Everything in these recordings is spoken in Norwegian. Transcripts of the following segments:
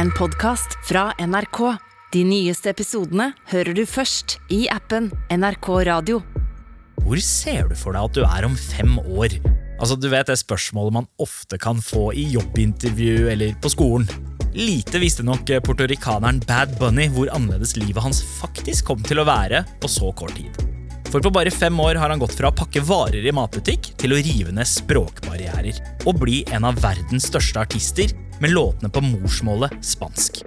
en podkast fra NRK. De nyeste episodene hører du først i appen NRK Radio. Hvor ser du for deg at du er om fem år? Altså, du vet det spørsmålet man ofte kan få i jobbintervju eller på skolen. Lite visste nok portorikaneren Bad Bunny hvor annerledes livet hans faktisk kom til å være på så kort tid. For på bare fem år har han gått fra å pakke varer i matbutikk til å rive ned språkbarrierer og bli en av verdens største artister med låtene på morsmålet spansk.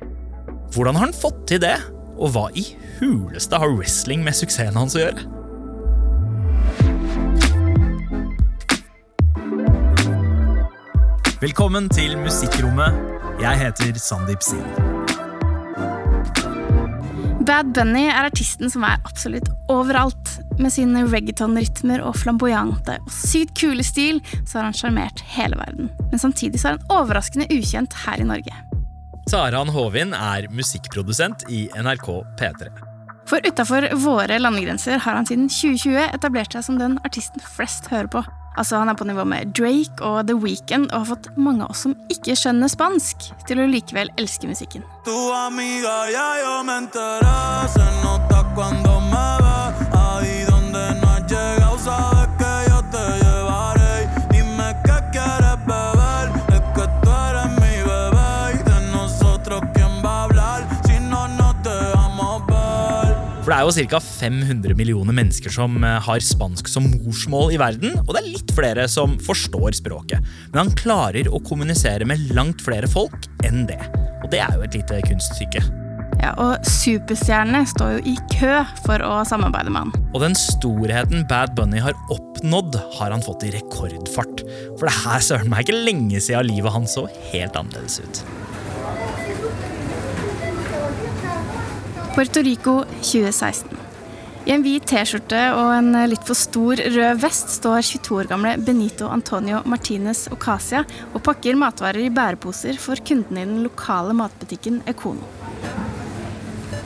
Hvordan har han fått til det, og hva i huleste har wrestling med suksessen hans å gjøre? Velkommen til Musikkrommet. Jeg heter Sandeep Sin. Bad Bunny er artisten som er absolutt overalt. Med sine reggaeton-rytmer og flamboyante og sykt kule stil så har han sjarmert hele verden. Men samtidig så er han overraskende ukjent her i Norge. Taran Håvin er musikkprodusent i NRK P3. For utafor våre landegrenser har han siden 2020 etablert seg som den artisten flest hører på. Altså Han er på nivå med Drake og The Weeknd og har fått mange av oss som ikke skjønner spansk, til å likevel elske musikken. Tu amiga ya yo me enteré, se nota cuando er jo ca. 500 millioner mennesker som eh, har spansk som morsmål i verden, og det er litt flere som forstår språket. Men han klarer å kommunisere med langt flere folk enn det. Og det er jo et lite kunststykke. Ja, Og superstjernene står jo i kø for å samarbeide med han. Og den storheten Bad Bunny har oppnådd, har han fått i rekordfart. For det her søren meg ikke lenge siden livet hans så helt annerledes ut. Puerto Rico 2016. I en hvit T-skjorte og en litt for stor rød vest står 22 år gamle Benito Antonio Martinez Ocasia og pakker matvarer i bæreposer for kundene i den lokale matbutikken Econo.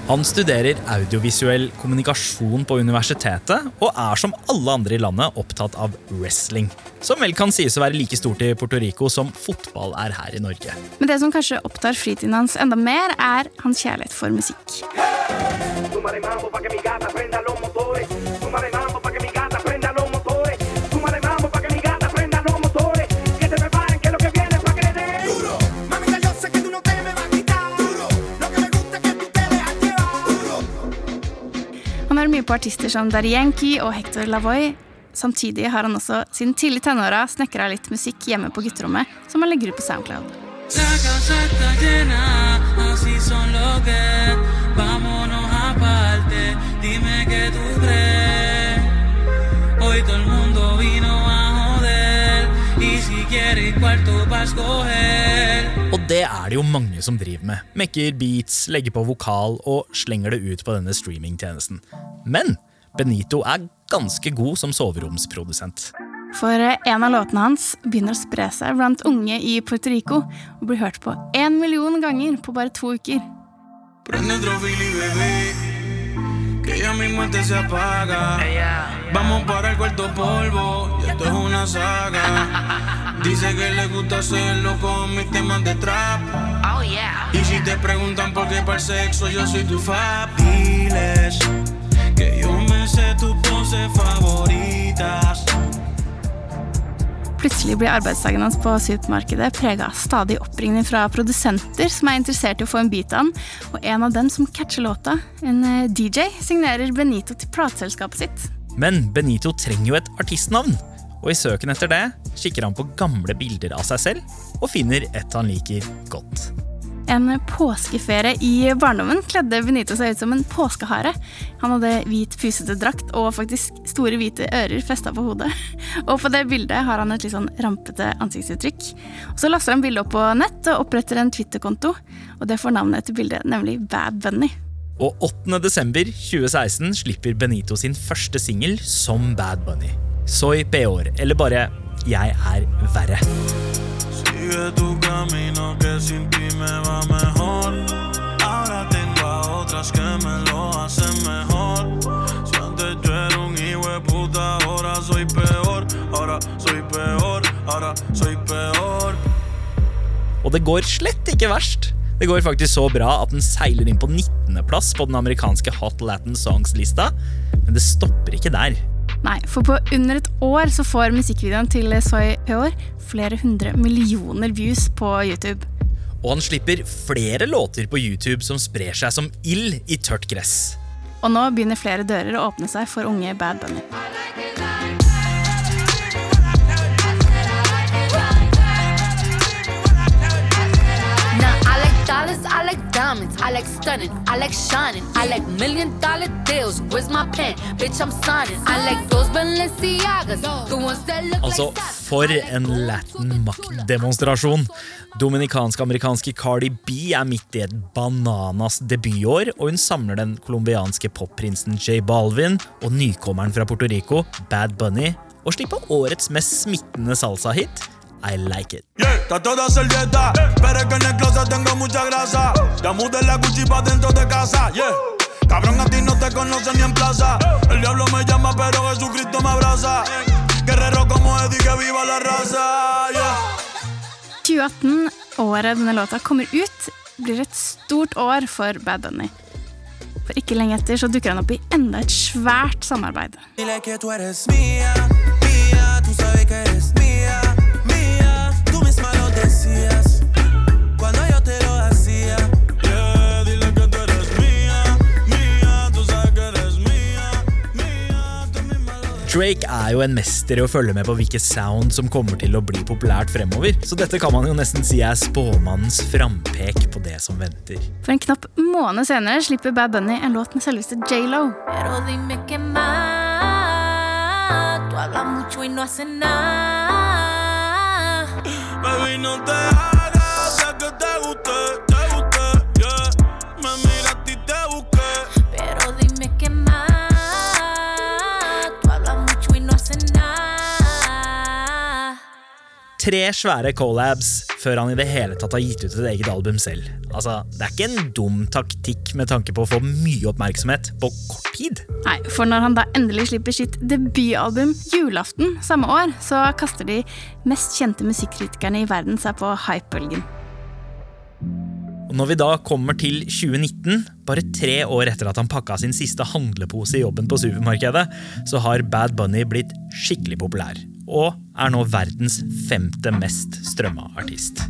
Han studerer audiovisuell kommunikasjon på universitetet, og er som alle andre i landet opptatt av wrestling. Som vel kan sies å være like stort i Puerto Rico som fotball er her i Norge. Men det som kanskje opptar fritiden hans enda mer, er hans kjærlighet for musikk. Súmale mambo pa' que mi gata prenda los motores. Súmale mambo pa' que mi gata prenda los motores. Súmale mambo pa' que mi gata prenda los motores. Que se preparen que lo que viene es pa' creer. Duro, mamita, yo sé que tú no te me vas a quitar. Duro, lo que me gusta es que tú te dejas llevar. Duro. Han har mye på artister som Dari Yankee og Hector Lavoy. Samtidig har han også siden tidlig tenåra snekra litt musikk hjemme på gutterommet, som han legger ut på SoundCloud. La casa está llena, así son lo que vámonos Dime que tú crees. Hoy todo el mundo vino a joder. Y si quieres cuarto para escoger. Og det er det jo mange som driver med. Mekker beats, legger på vokal og slenger det ut på denne streamingtjenesten. Men Benito er ganske god som soveromsprodusent. For eh, en av låtene hans begynner å spre seg blant unge i Puerto Rico og blir hørt på én million ganger på bare to uker. Prende. Que ya mismo este se apaga. Vamos para el cuarto polvo. Y esto es una saga. Dice que le gusta hacerlo con mis temas de trap. Y si te preguntan por qué para el sexo, yo soy tu fab. Diles que yo me sé tus poses favoritas. Plutselig blir arbeidsdagen hans på supermarkedet prega av stadig oppringning fra produsenter som er interessert i å få en bit av han, og en av dem som catcher låta, en eh, DJ, signerer Benito til plateselskapet sitt. Men Benito trenger jo et artistnavn. Og i søken etter det kikker han på gamle bilder av seg selv og finner et han liker godt. En påskeferie i barndommen kledde Benito seg ut som en påskehare. Han hadde hvit, pusete drakt og faktisk store hvite ører festa på hodet. Og på det bildet har han et litt sånn rampete ansiktsuttrykk. Og Så laster han bildet opp på nett og oppretter en Twitter-konto. Og det får navnet etter bildet, nemlig Bad Bunny. Og 8. desember 2016 slipper Benito sin første singel som Bad Bunny. Soy peor, eller bare Jeg er verre. Camino que sin ti me va mejor. Ahora tengo a otras que me lo hacen mejor. Si antes yo era un hijo de puta, ahora soy peor. Ahora soy peor, ahora soy peor. Og det går slett ikke verst. Det går faktisk så bra at den seiler inn på 19.-plass på den amerikanske Hot Latin Songs-lista, men det stopper ikke der. Nei, for på under et år så får musikkvideoen til Soy Peor flere hundre millioner views på YouTube. Og han slipper flere låter på YouTube som sprer seg som ild i tørt gress. Og nå begynner flere dører å åpne seg for unge Bad Bunny. I like dollars, I like diamonds, I like stunning, I like shining, I like million dollar deals. Where's my pen? Bitch, I'm signing. I like those Balenciagas, the ones that look Altså, for en Latin maktdemonstrasjon. Dominikansk-amerikanske Cardi B er midt i et bananas debutår, og hun samler den colombianske popprinsen J Balvin og nykommeren fra Puerto Rico, Bad Bunny, og slipper årets mest smittende salsa-hit, I Like It. Yeah, Ya mudé la Gucci pa' dentro de casa, yeah. Cabrón, a ti no te conocen ni en plaza. El diablo me llama, pero Jesucristo me abraza. Guerrero como Eddie, que viva la raza, yeah. 2018, året denne låta kommer ut, blir et stort år for Bad Bunny. For ikke lenge etter så dukker han opp i enda et svært samarbeid. Dile que tú eres mía, mía, tú sabes que eres Drake er jo en mester i å følge med på hvilke sound som kommer til å bli populært fremover, så dette kan man jo nesten si er spåmannens frampek på det som venter. For en knapp måned senere slipper Bad Bunny en låt med selveste J.Lo. Pero dime qué más. Tú hablas mucho y no haces nada. Baby, no te Tre svære collabs før han i det hele tatt har gitt ut et eget album selv. Altså, Det er ikke en dum taktikk med tanke på å få mye oppmerksomhet på kort tid. Nei, for når han da endelig slipper sitt debutalbum julaften samme år, så kaster de mest kjente musikkritikerne i verden seg på hypebølgen. Og Når vi da kommer til 2019, bare tre år etter at han pakka sin siste handlepose i jobben på supermarkedet, så har Bad Bunny blitt skikkelig populær. Og er nå verdens femte mest strømma artist.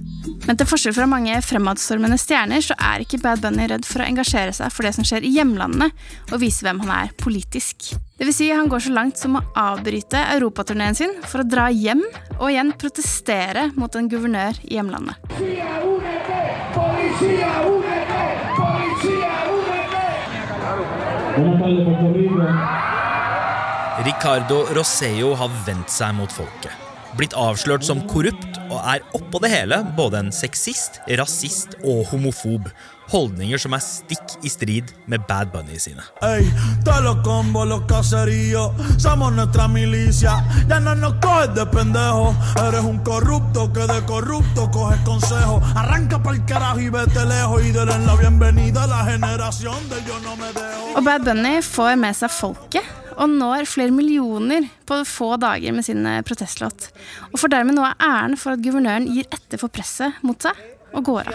Men til forskjell fra mange fremadstormende stjerner, så er ikke Bad Bunny redd for å engasjere seg for det som skjer i hjemlandene, og vise hvem han er politisk. Det vil si, han går så langt som å avbryte europaturneen sin for å dra hjem og igjen protestere mot en guvernør i hjemlandet. Policía, únete, policía, únete, policía, únete. Ricardo Rosseo har vendt seg mot folket. Blitt avslørt som korrupt og er oppå det hele både en sexist, rasist og homofob. Holdninger som er stikk i strid med Bad Bunny sine. Ey, todos los combos, los caseríos, somos nuestra milicia. Ya no nos coges de pendejo. Eres un corrupto que de corrupto coges consejo. Arranca pa'l carajo y vete lejos. Y denle la bienvenida a la generación del yo no me dejo. Og Bad Bunny får med seg folket og når flere millioner på få dager med sin eh, protestlåt. Og får dermed noe av æren for at guvernøren gir etter for presset mot seg og går av.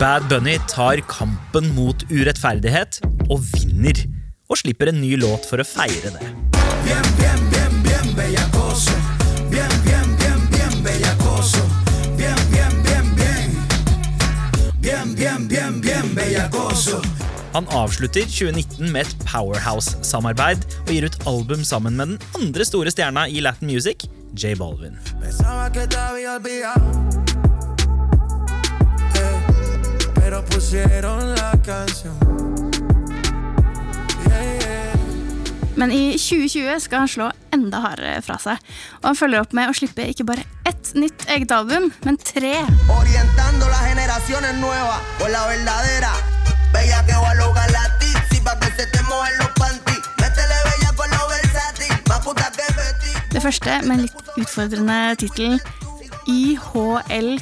Bad Bunny tar kampen mot urettferdighet og vinner. Og slipper en ny låt for å feire det. Bien, bien, bien, bien bellacoso. Bien, bien, bien, bien. Bien, bien, bien, bien. Bien, bien, bien, bien bellacoso. Han avslutter 2019 med et Powerhouse-samarbeid og gir ut album sammen med den andre store stjerna i Latin Music, J Balvin. Eh. Men i 2020 skal han slå enda hardere fra seg. Og han følger opp med å slippe ikke bare ett nytt eget album, men tre. Orientando las generaciones nuevas por la verdadera. Det første med en litt utfordrende tittelen IHLQMDLG,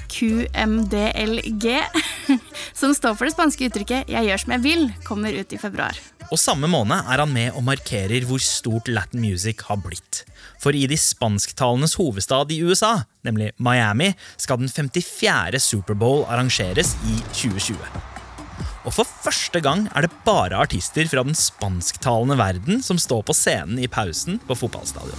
som står for det spanske uttrykket 'Jeg gjør som jeg vil', kommer ut i februar. Og samme måned er han med og markerer hvor stort Latin music har blitt. For i de spansktalendes hovedstad i USA, nemlig Miami, skal den 54. Superbowl arrangeres i 2020. Og for første gang er det bare artister fra den spansktalende verden som står på scenen i pausen på fotballstadion.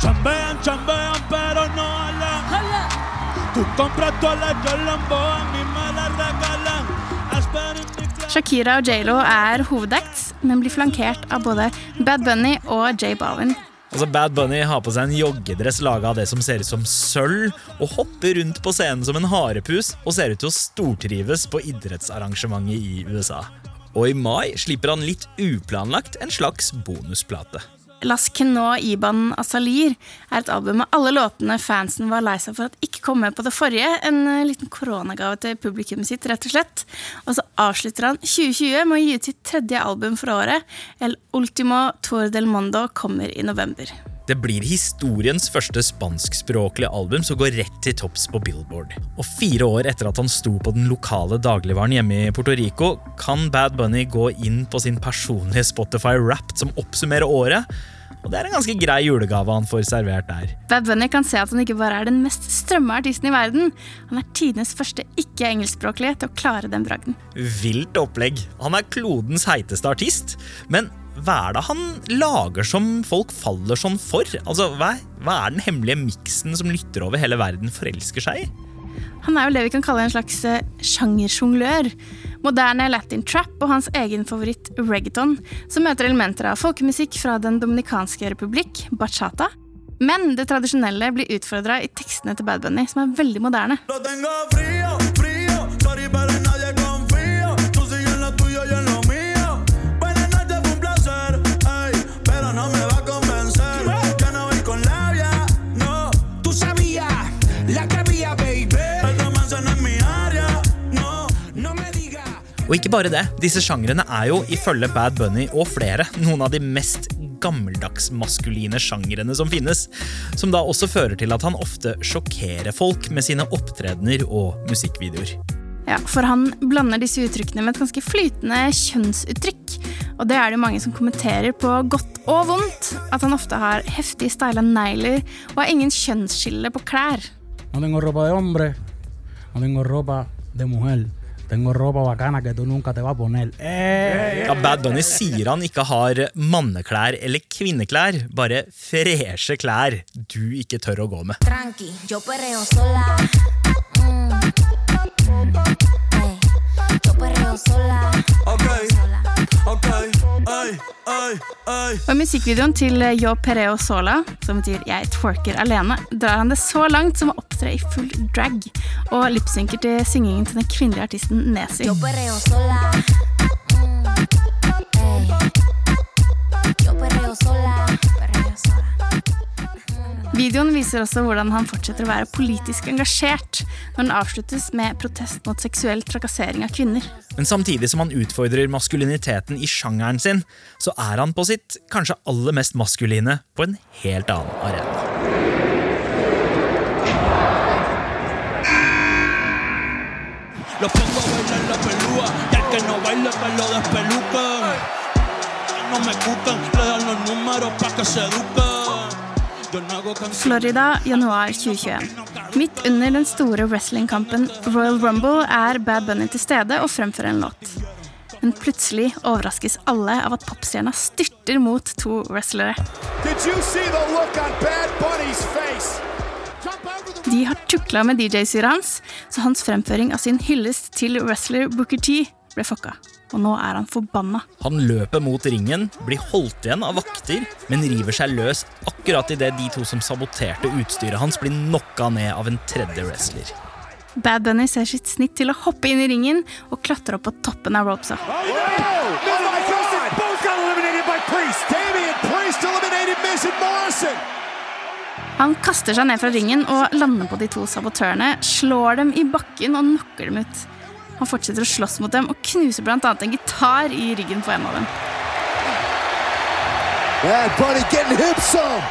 Chambean, chambean, pero no hablan. Tú compras todas las Jolambo, a Shakira og J.Lo er hovedacts, men blir flankert av både Bad Bunny og J Balvin. Altså Bad Bunny har på seg en joggedress laga av det som ser ut som sølv, og hopper rundt på scenen som en harepus og ser ut til å stortrives på idrettsarrangementet i USA. Og i mai slipper han litt uplanlagt en slags bonusplate. Las Kenå Iban Asalir er et album med alle låtene fansen var lei seg for at ikke kom med på det forrige. En eh, liten koronagave til publikummet sitt, rett og slett. Og så avslutter han 2020 med å gi ut sitt tredje album for året. El Ultimo Tour del Mondo kommer i november. Det blir historiens første spanskspråklige album som går rett til topps på Billboard. Og fire år etter at han sto på den lokale dagligvaren hjemme i Puerto Rico, kan Bad Bunny gå inn på sin personlige Spotify Wrapped som oppsummerer året. Og det er en ganske grei julegave han får servert der. Bad Bunny kan se at han ikke bare er den mest strømme artisten i verden, han er tidenes første ikke-engelskspråklige til å klare den bragden. Vilt opplegg. Han er klodens heiteste artist. Men hva er det han lager som folk faller sånn for? Altså, hva, hva er den hemmelige miksen som lytter over hele verden forelsker seg i? Han er jo det vi kan kalle en slags eh, sjangersjonglør. Moderne latin trap og hans egen favoritt reggaeton, som møter elementer av folkemusikk fra Den dominikanske republikk, bachata. Men det tradisjonelle blir utfordra i tekstene til Bad Bunny, som er veldig moderne. Lo tengo frío, Og ikke bare det, disse sjangrene er jo ifølge Bad Bunny og flere noen av de mest gammeldags maskuline sjangrene som finnes, som da også fører til at han ofte sjokkerer folk med sine opptredener og musikkvideoer. Ja, For han blander disse uttrykkene med et ganske flytende kjønnsuttrykk. Og det er det jo mange som kommenterer på godt og vondt. At han ofte har heftig styla negler og har ingen kjønnsskille på klær. No tengo ropa de hombre, no tengo ropa de mujer. Tengo ropa bacana que tú nunca te va a poner. ¡Eh! Ja, Bad Bunny sier han ikke har manneklær eller kvinneklær, bare freshe klær du ikke tør å gå med. Tranqui, yo perreo sola. Mm. Hey, yo perreo sola. Ok, Sola. Og musikkvideoen til Yo Pereo Sola, som betyr 'Jeg twerker alene', drar han det så langt som å opptre i full drag, og lipsynker til syngingen til den kvinnelige artisten Nesi. Yo pereo sola. Mm. Yo pereo sola. Videoen viser også hvordan han fortsetter å være politisk engasjert, når den avsluttes med protest mot seksuell trakassering av kvinner. Men samtidig som han utfordrer maskuliniteten i sjangeren sin, så er han på sitt kanskje aller mest maskuline på en helt annen arena. Los pongo a bailar la pelúa y al que no baile lo me cucan, le dan los números pa' que se eduquen. Florida, januar 2021. Midt under den store wrestlingkampen Royal Rumble er Bad Bunny til stede og fremfører en låt. Men plutselig overraskes alle av at popstjerna styrter mot to wrestlere. De har tukla med DJ-syret hans, så hans fremføring av sin hyllest til wrestler Booker T ble fucka. Og nå er han forbanna. Han løper mot ringen, blir holdt igjen av vakter, men river seg løs akkurat idet de to som saboterte utstyret hans, blir knocka ned av en tredje wrestler. Bad Bunny ser sitt snitt til å hoppe inn i ringen og klatre opp på toppen av ropesa. Oh, my God! Both got eliminated by Priest. Damian Priest eliminated Miz and Morrison. Han kaster seg ned fra ringen og lander på de to sabotørene, slår dem i bakken og knocker dem ut. Han fortsetter å slåss mot dem og knuser blant annet en gitar i ryggen på en av dem. Bad Bunny getting him some.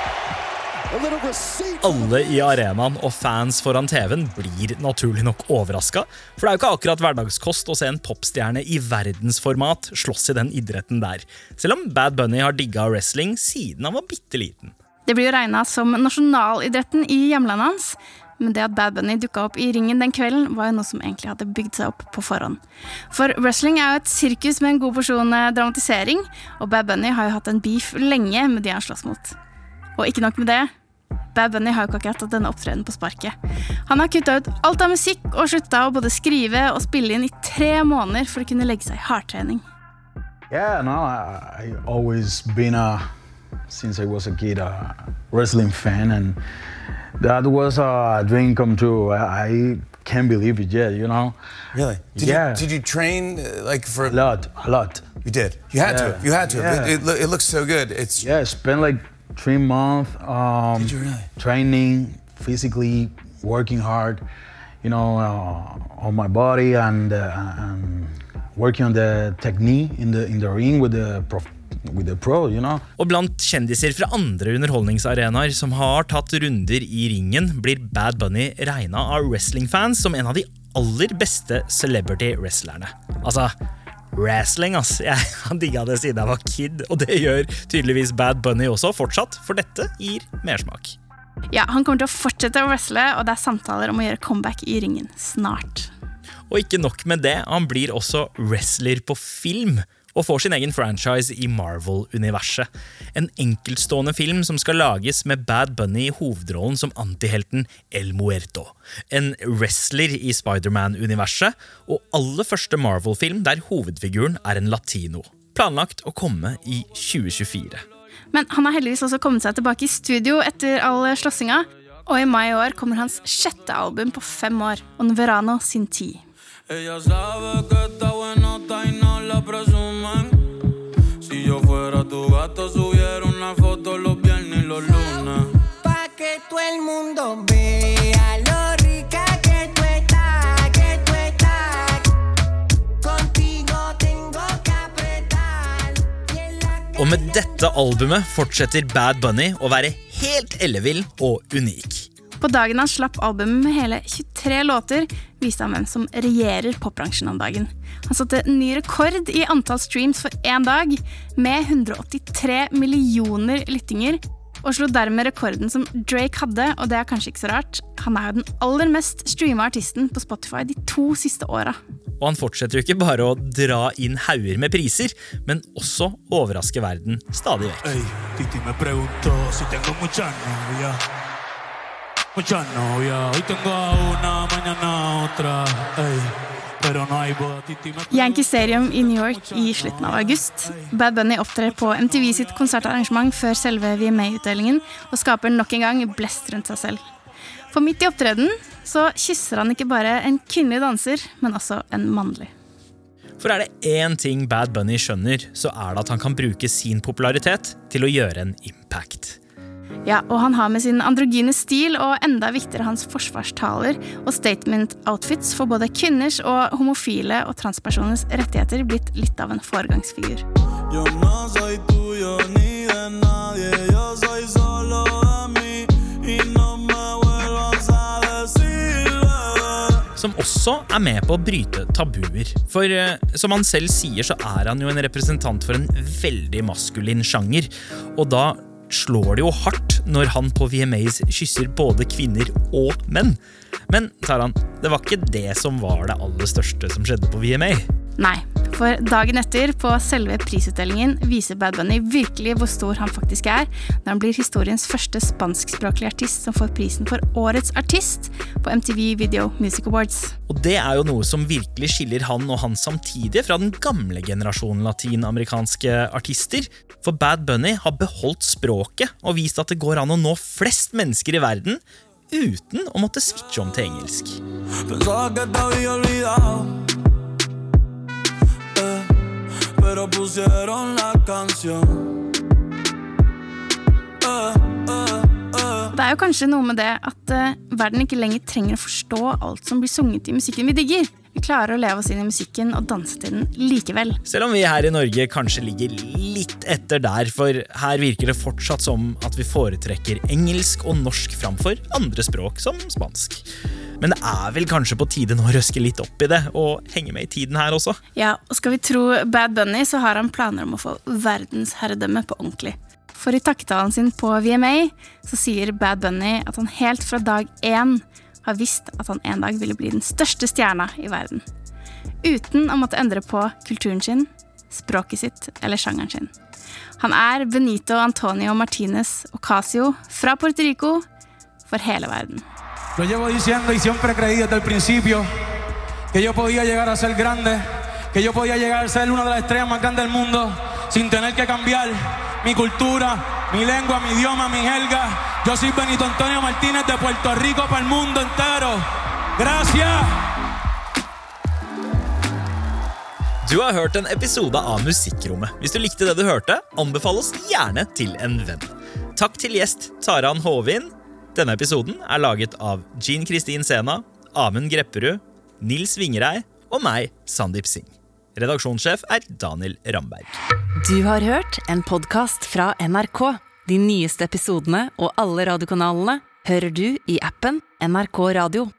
A little receipt. Alle i arenaen og fans foran TV-en blir naturlig nok overraska, for det er jo ikke akkurat hverdagskost å se en popstjerne i verdensformat slåss i den idretten der, selv om Bad Bunny har digga wrestling siden han var bitte liten. Det blir jo regna som nasjonalidretten i hjemlandet hans, men det at Bad Bunny dukka opp i ringen den kvelden, var jo noe som egentlig hadde bygd seg opp på forhånd. For wrestling er jo et sirkus med en god porsjon eh, dramatisering, og Bad Bunny har jo hatt en beef lenge med de han slåss mot. Og ikke nok med det. Bad Bunny har jo ikke akkurat hatt denne opptredenen på sparket. Han har kutta ut alt av musikk og slutta å både skrive og spille inn i tre måneder for å kunne legge seg i hardtrening. Yeah, no, I, I always been a, since I was wrestling fan, and that was a dream come true. I, I can't believe it yet, you know. Really? Did Yeah. You, did you train uh, like for A lot, a lot. You did. You had to. You had to. Yeah. It, it, it looks so good. It's Yeah, I spent like three months um, Did you really? training, physically working hard, you know, uh, on my body and, uh, and working on the technique in the in the ring with the prof, with the pro, you know. Og blant kjendiser fra andre underholdningsarenaer som har tatt runder i ringen, blir Bad Bunny regna av wrestlingfans som en av de aller beste celebrity wrestlerne. Altså, wrestling, ass. Jeg har digga det siden jeg var kid, og det gjør tydeligvis Bad Bunny også fortsatt, for dette gir mersmak. Ja, Han kommer til å fortsette å wrestle, og det er samtaler om å gjøre comeback i ringen snart. Og ikke nok med det, han blir også wrestler på film. Og får sin egen franchise i Marvel-universet. En enkeltstående film som skal lages med Bad Bunny i hovedrollen som antihelten El Muerto. En wrestler i Spiderman-universet, og aller første Marvel-film der hovedfiguren er en latino. Planlagt å komme i 2024. Men han har heldigvis også kommet seg tilbake i studio etter all slåssinga. Og i mai i år kommer hans sjette album på fem år, On Verano sin tid. Fuera subieron una foto los viernes y los lunes. Pa' que todo el mundo vea lo rica que tú estás, que tú estás. Contigo tengo que apretar. Og med dette albumet fortsetter Bad Bunny å være helt ellevill og unik. På dagen han slapp albumet med hele 23 låter, viste han hvem som regjerer popbransjen om dagen. Han satte ny rekord i antall streams for én dag, med 183 millioner lyttinger, og slo dermed rekorden som Drake hadde, og det er kanskje ikke så rart. Han er jo den aller mest streama artisten på Spotify de to siste åra. Og han fortsetter jo ikke bare å dra inn hauger med priser, men også overraske verden stadig vekk. Ey, muchas novias. Hoy tengo a una, mañana a otra. Ey, Yankee Stadium i New York i slutten av august. Bad Bunny opptrer på MTV sitt konsertarrangement før selve VMA-utdelingen og skaper nok en gang blest rundt seg selv. For midt i opptredenen så kysser han ikke bare en kvinnelig danser, men også en mannlig. For er det én ting Bad Bunny skjønner, så er det at han kan bruke sin popularitet til å gjøre en impact. Ja, og han har med sin androgyne stil og enda viktigere hans forsvarstaler og statement-outfits for både kvinners og homofile og transpersoners rettigheter blitt litt av en foregangsfigur. Som også er med på å bryte tabuer. For eh, som han selv sier, så er han jo en representant for en veldig maskulin sjanger. Og da slår det jo hardt når han på VMAs kysser både kvinner og menn. Men Taran, det var ikke det som var det aller største som skjedde på VMA. Nei, for dagen etter, på selve prisutdelingen, viser Bad Bunny virkelig hvor stor han faktisk er, når han blir historiens første spanskspråklige artist som får prisen for Årets artist på MTV Video Music Awards. Og det er jo noe som virkelig skiller han og han samtidige fra den gamle generasjonen latinamerikanske artister. For Bad Bunny har beholdt språket og vist at det går an å nå flest mennesker i verden uten å måtte switche om til engelsk. Pero pusieron la canción. Eh, eh, eh. Det er jo kanskje noe med det at uh, verden ikke lenger trenger å forstå alt som blir sunget i musikken vi digger. Vi klarer å leve oss inn i musikken og danse til den likevel. Selv om vi her i Norge kanskje ligger litt etter der, for her virker det fortsatt som at vi foretrekker engelsk og norsk framfor andre språk, som spansk. Men det er vel kanskje på tide nå å røske litt opp i det, og henge med i tiden her også. Ja, og Skal vi tro Bad Bunny, så har han planer om å få verdensherredømme på ordentlig. For i takketalen sin på VMA så sier Bad Bunny at han helt fra dag én har visst at han en dag ville bli den største stjerna i verden. Uten å måtte endre på kulturen sin, språket sitt eller sjangeren sin. Han er Benito Antonio Martinez Ocasio fra Puerto Rico for hele verden. Lo llevo diciendo y siempre creí desde el principio que yo podía llegar a ser grande, que yo podía llegar a ser una de las estrellas más grandes del mundo sin tener que cambiar mi cultura, mi lengua, mi idioma, mi jerga. Yo soy Benito Antonio Martínez de Puerto Rico para el mundo entero. Gracias. Du har hørt en episode av Musikkrommet. Hvis du likte det du hørte, anbefal oss gjerne til en venn. Takk til gjest Taran Håvin. Denne episoden er laget av Jean Kristin Sena, Amund Grepperud, Nils Vingerei og meg, Sandeep Singh. Redaksjonssjef er Daniel Ramberg. Du har hørt en podkast fra NRK. De nyeste episodene og alle radiokanalene hører du i appen NRK Radio.